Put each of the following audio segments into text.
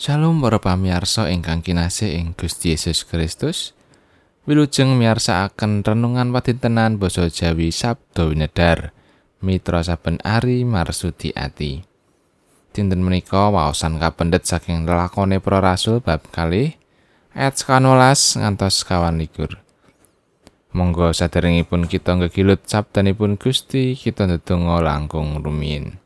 Shalom para pamirsa ingkang kinasih ing Gusti Yesus Kristus. Wilujeng miyarsakaken renungan padintenan basa Jawi Sabda Winedar. Mitra saben ari marsudi ati. Dinten menika waosan kapendet saking lelakone para rasul bab kalih ayat 12 ngantos kawan likur. Monggo saderengipun kita ngegilut sabdanipun Gusti, kita ndedonga langkung rumiyin.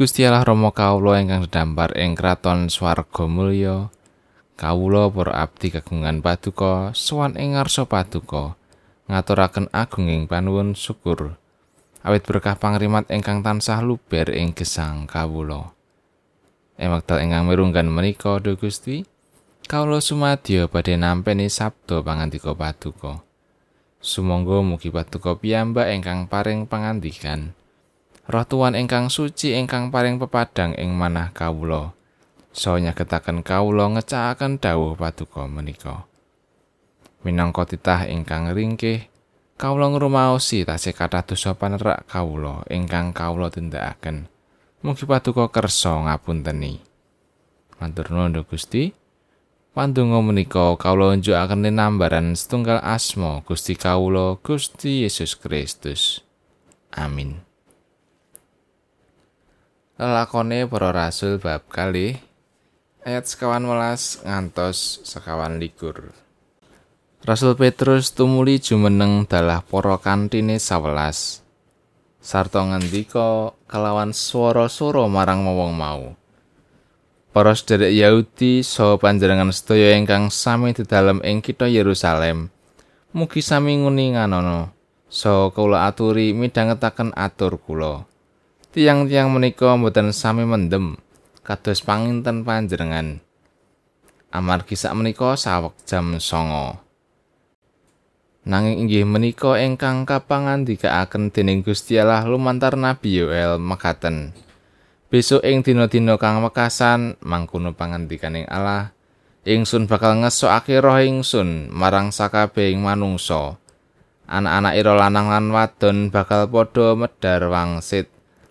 Gusti Allah Rama kawula ingkang sedampar ing kraton swarga mulya. Kawula para abdi kagungan paduka sowan ing ngarsa paduka ngaturaken agunging panuwun syukur. Awit berkah pangrimat ingkang tansah luber ing gesang kawula. Ing wekdal ingkang mirunggan menika, Duh Gusti, kawula sumadya badhe nampi sabda pangandika paduka. Sumangga mugi paduka piyambak ingkang paring pangandikan. Roh Tuhan ingkang suci ingkang paring pepadang ing manah kawula. So nyagetaken kawula ngecakaken dawuh paduka menika. Minangka titah ingkang ringkih, kawula ngrumaosi tasih kathah dosa panerak kawula ingkang kawula tindakaken. Mugi paduka kersa ngapunteni. Matur nuwun Gusti. Pandonga menika kawula njukaken nambaran setunggal asma Gusti kawula Gusti Yesus Kristus. Amin. Lelakone para rasul bab kali. Ayat sekawan welas ngantos sekawan likur. Rasul Petrus tumuli jumeneng dalah para kantine sawelas. Sarta ngendika kelawan swara soro marang wong mau. Para sederek Yahudi saha panjenengan sedaya ingkang sami di dalem ing kitha Yerusalem mugi sami nguni nganono saha kula aturi midhangetaken atur kula tiang-tiang menika mboten sami mendem kados panginten panjenengan. Amargi sak menika sawek jam songo nanging inggih menika ingkang kapangandikaaken dening Gusti Allah lumantar Nabi Yoel mekaten. Besok ing dina-dina kang wekasan mangkono pangandikaning Allah ingsun bakal ngesokake roh ingsun marang sakabehing manungsa. Anak-anak ira lanang lan wadon bakal padha medhar wangsit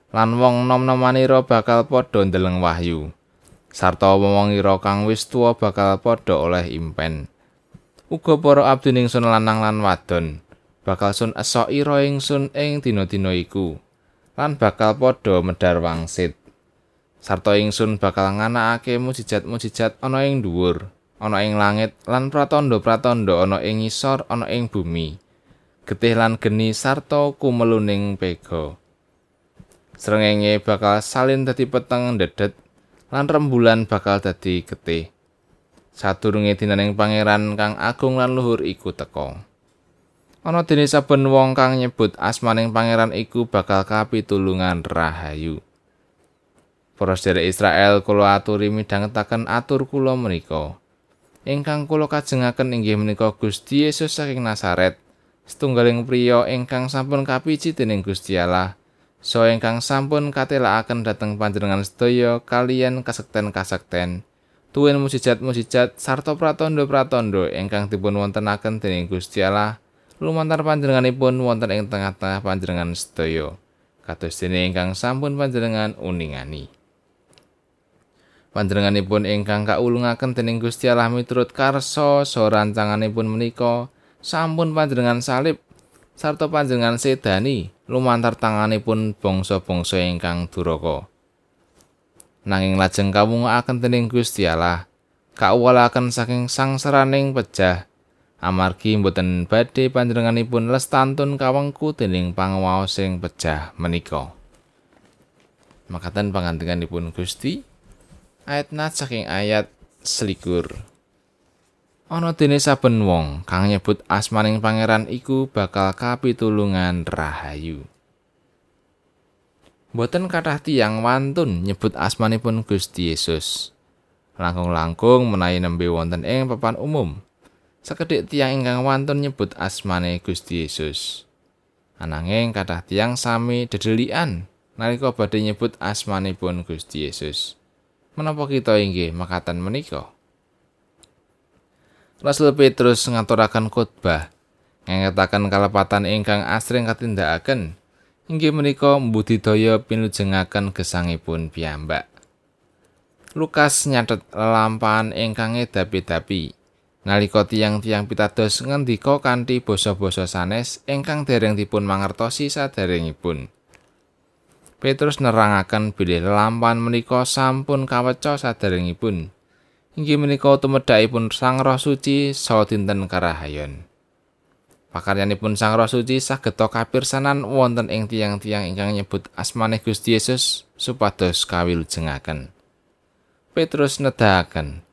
lan wong nom-nomanira bakal padha ndeleng wahyu. Sarta wong-wongira kang wis tuwa bakal padha oleh impen. Uga para abdi ningsun lanang lan wadon bakal sun esok ira ingsun ing dina-dina iku lan bakal padha medhar wangsit. Sarta ingsun bakal nganakake mujizat-mujizat ana ing dhuwur ana ing langit lan pratandha-pratandha ana ing ngisor ana ing bumi. Getih lan geni sarta kumeluning pega Srengenge bakal salin dadi peteng ndedet lan rembulan bakal dadi getih. Sadurunge dinaning pangeran kang agung lan luhur iku teka. Ana dene saben wong kang nyebut asmaning pangeran iku bakal kapitulungan rahayu. Para sedherek Israel kula aturi midhangetaken atur kula menika. Ingkang kula kajengaken inggih menika Gusti Yesus saking Nazaret, setunggaling priya ingkang sampun kapiji dening Gusti Allah. So ingkang sampun katelakaken dhateng panjenengan sedaya kalian kasekten-kasekten. Tuwin mujizat-mujizat sarta pratandha-pratandha ingkang dipun wontenaken dening Gusti Allah. Lumantar panjenenganipun wonten ing tengah-tengah panjenengan sedaya. Kados dene ingkang sampun panjenengan uningani. Panjenenganipun ingkang kaulungaken dening Gusti Allah miturut karsa so rancanganipun menika sampun panjenengan salib sarta panjenengan sedani lumantar tanganipun bangsa-bangsa ingkang duraka. Nanging lajeng kawungaken dening Gusti Allah, kawulaken saking sangsaraning pejah amargi mboten badhe panjenenganipun lestantun kawengku dening panguwaos sing pejah menika. Makaten pangandikanipun Gusti ayat nat saking ayat selikur. Ana dene saben wong kang nyebut asmaning pangeran iku bakal kapitulungan rahayu. Boten kathah tiyang wantun nyebut asmanipun Gusti Yesus. Langkung-langkung menawi nembe wonten ing papan umum. Sekedhik tiyang ingkang wantun nyebut asmane Gusti Yesus. Ananging kathah tiyang sami dedelian nalika badhe nyebut asmanipun Gusti Yesus. Menapa kita inggih makaten menika? Rasul Petrus ngaturaken khotbah ngengetaken kalepatan ingkang asring katindakaken inggih menika mbudidaya pinujengaken gesangipun piyambak. Lukas nyatet lelampahan ingkang ngedapi-dapi nalika tiang-tiang pitados ngendika kanthi basa-basa sanes ingkang dereng dipun mangertosi saderengipun. Petrus nerangaken bilih lelampahan menika sampun kaweca saderengipun. Inggih menika tumedhakipun Sang Roh Suci saha dinten karahayon. Pakaryanipun Sang Roh Suci saged kapirsanan wonten ing tiang-tiang ingkang nyebut asmane Gusti Yesus supados kawilujengaken. Petrus nedahaken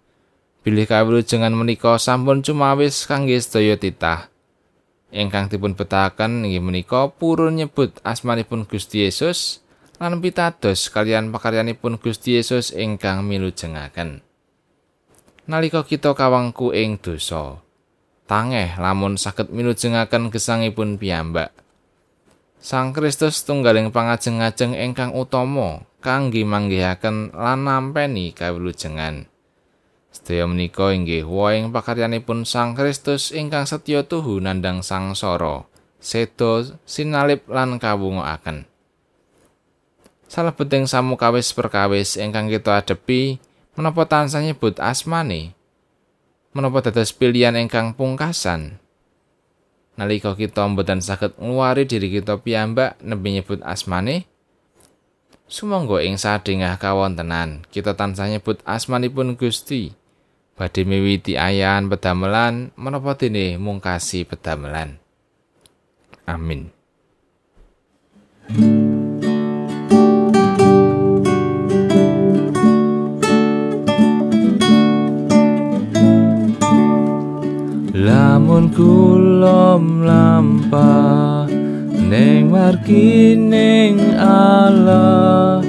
bilih kawilujengan menika sampun cumawis kangge sedaya titah. Ingkang dipun betahaken inggih menika purun nyebut asmanipun Gusti Yesus lan pitados kalian pakaryanipun Gusti Yesus ingkang milujengaken. Nalika kita kawangku ing dosa, tangeh lamun saged minujengaken gesangipun piyambak. Sang Kristus tunggaling pangajeng-ajeng ingkang utama kangge manggihaken lan nampeni kawilujengan. Sedaya menika inggih woing pakaryanipun Sang Kristus ingkang setya tuhu nandang sangsara, sedo sinalip lan kawungokaken. Salebeting samukawis perkawis ingkang kita adepi menapa tansah nyebut asmane menapa dados pilihan ingkang pungkasan. Nalika kita mboten saged ngluwari diri kita piyambak nembe nyebut asmane, sumangga ing sadengah kawontenan kita tansah nyebut asmanipun Gusti. Badhe miwiti ayan pedamelan menapa dene mungkasi pedamelan. Amin. lamun margining Allah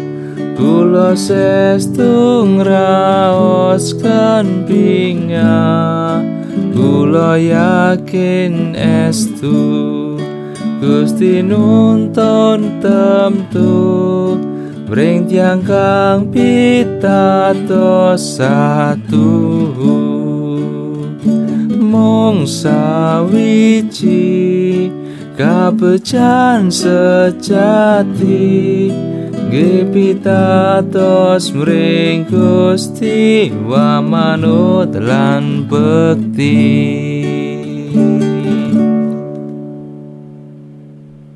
kula sestung raos kan pinga kula yakin estu Gusti nuntun temtu. Bring tiang kang pitados satu. Mung sawiji kabejan sejati Gepitatos mring Gusti wa manut lan bekti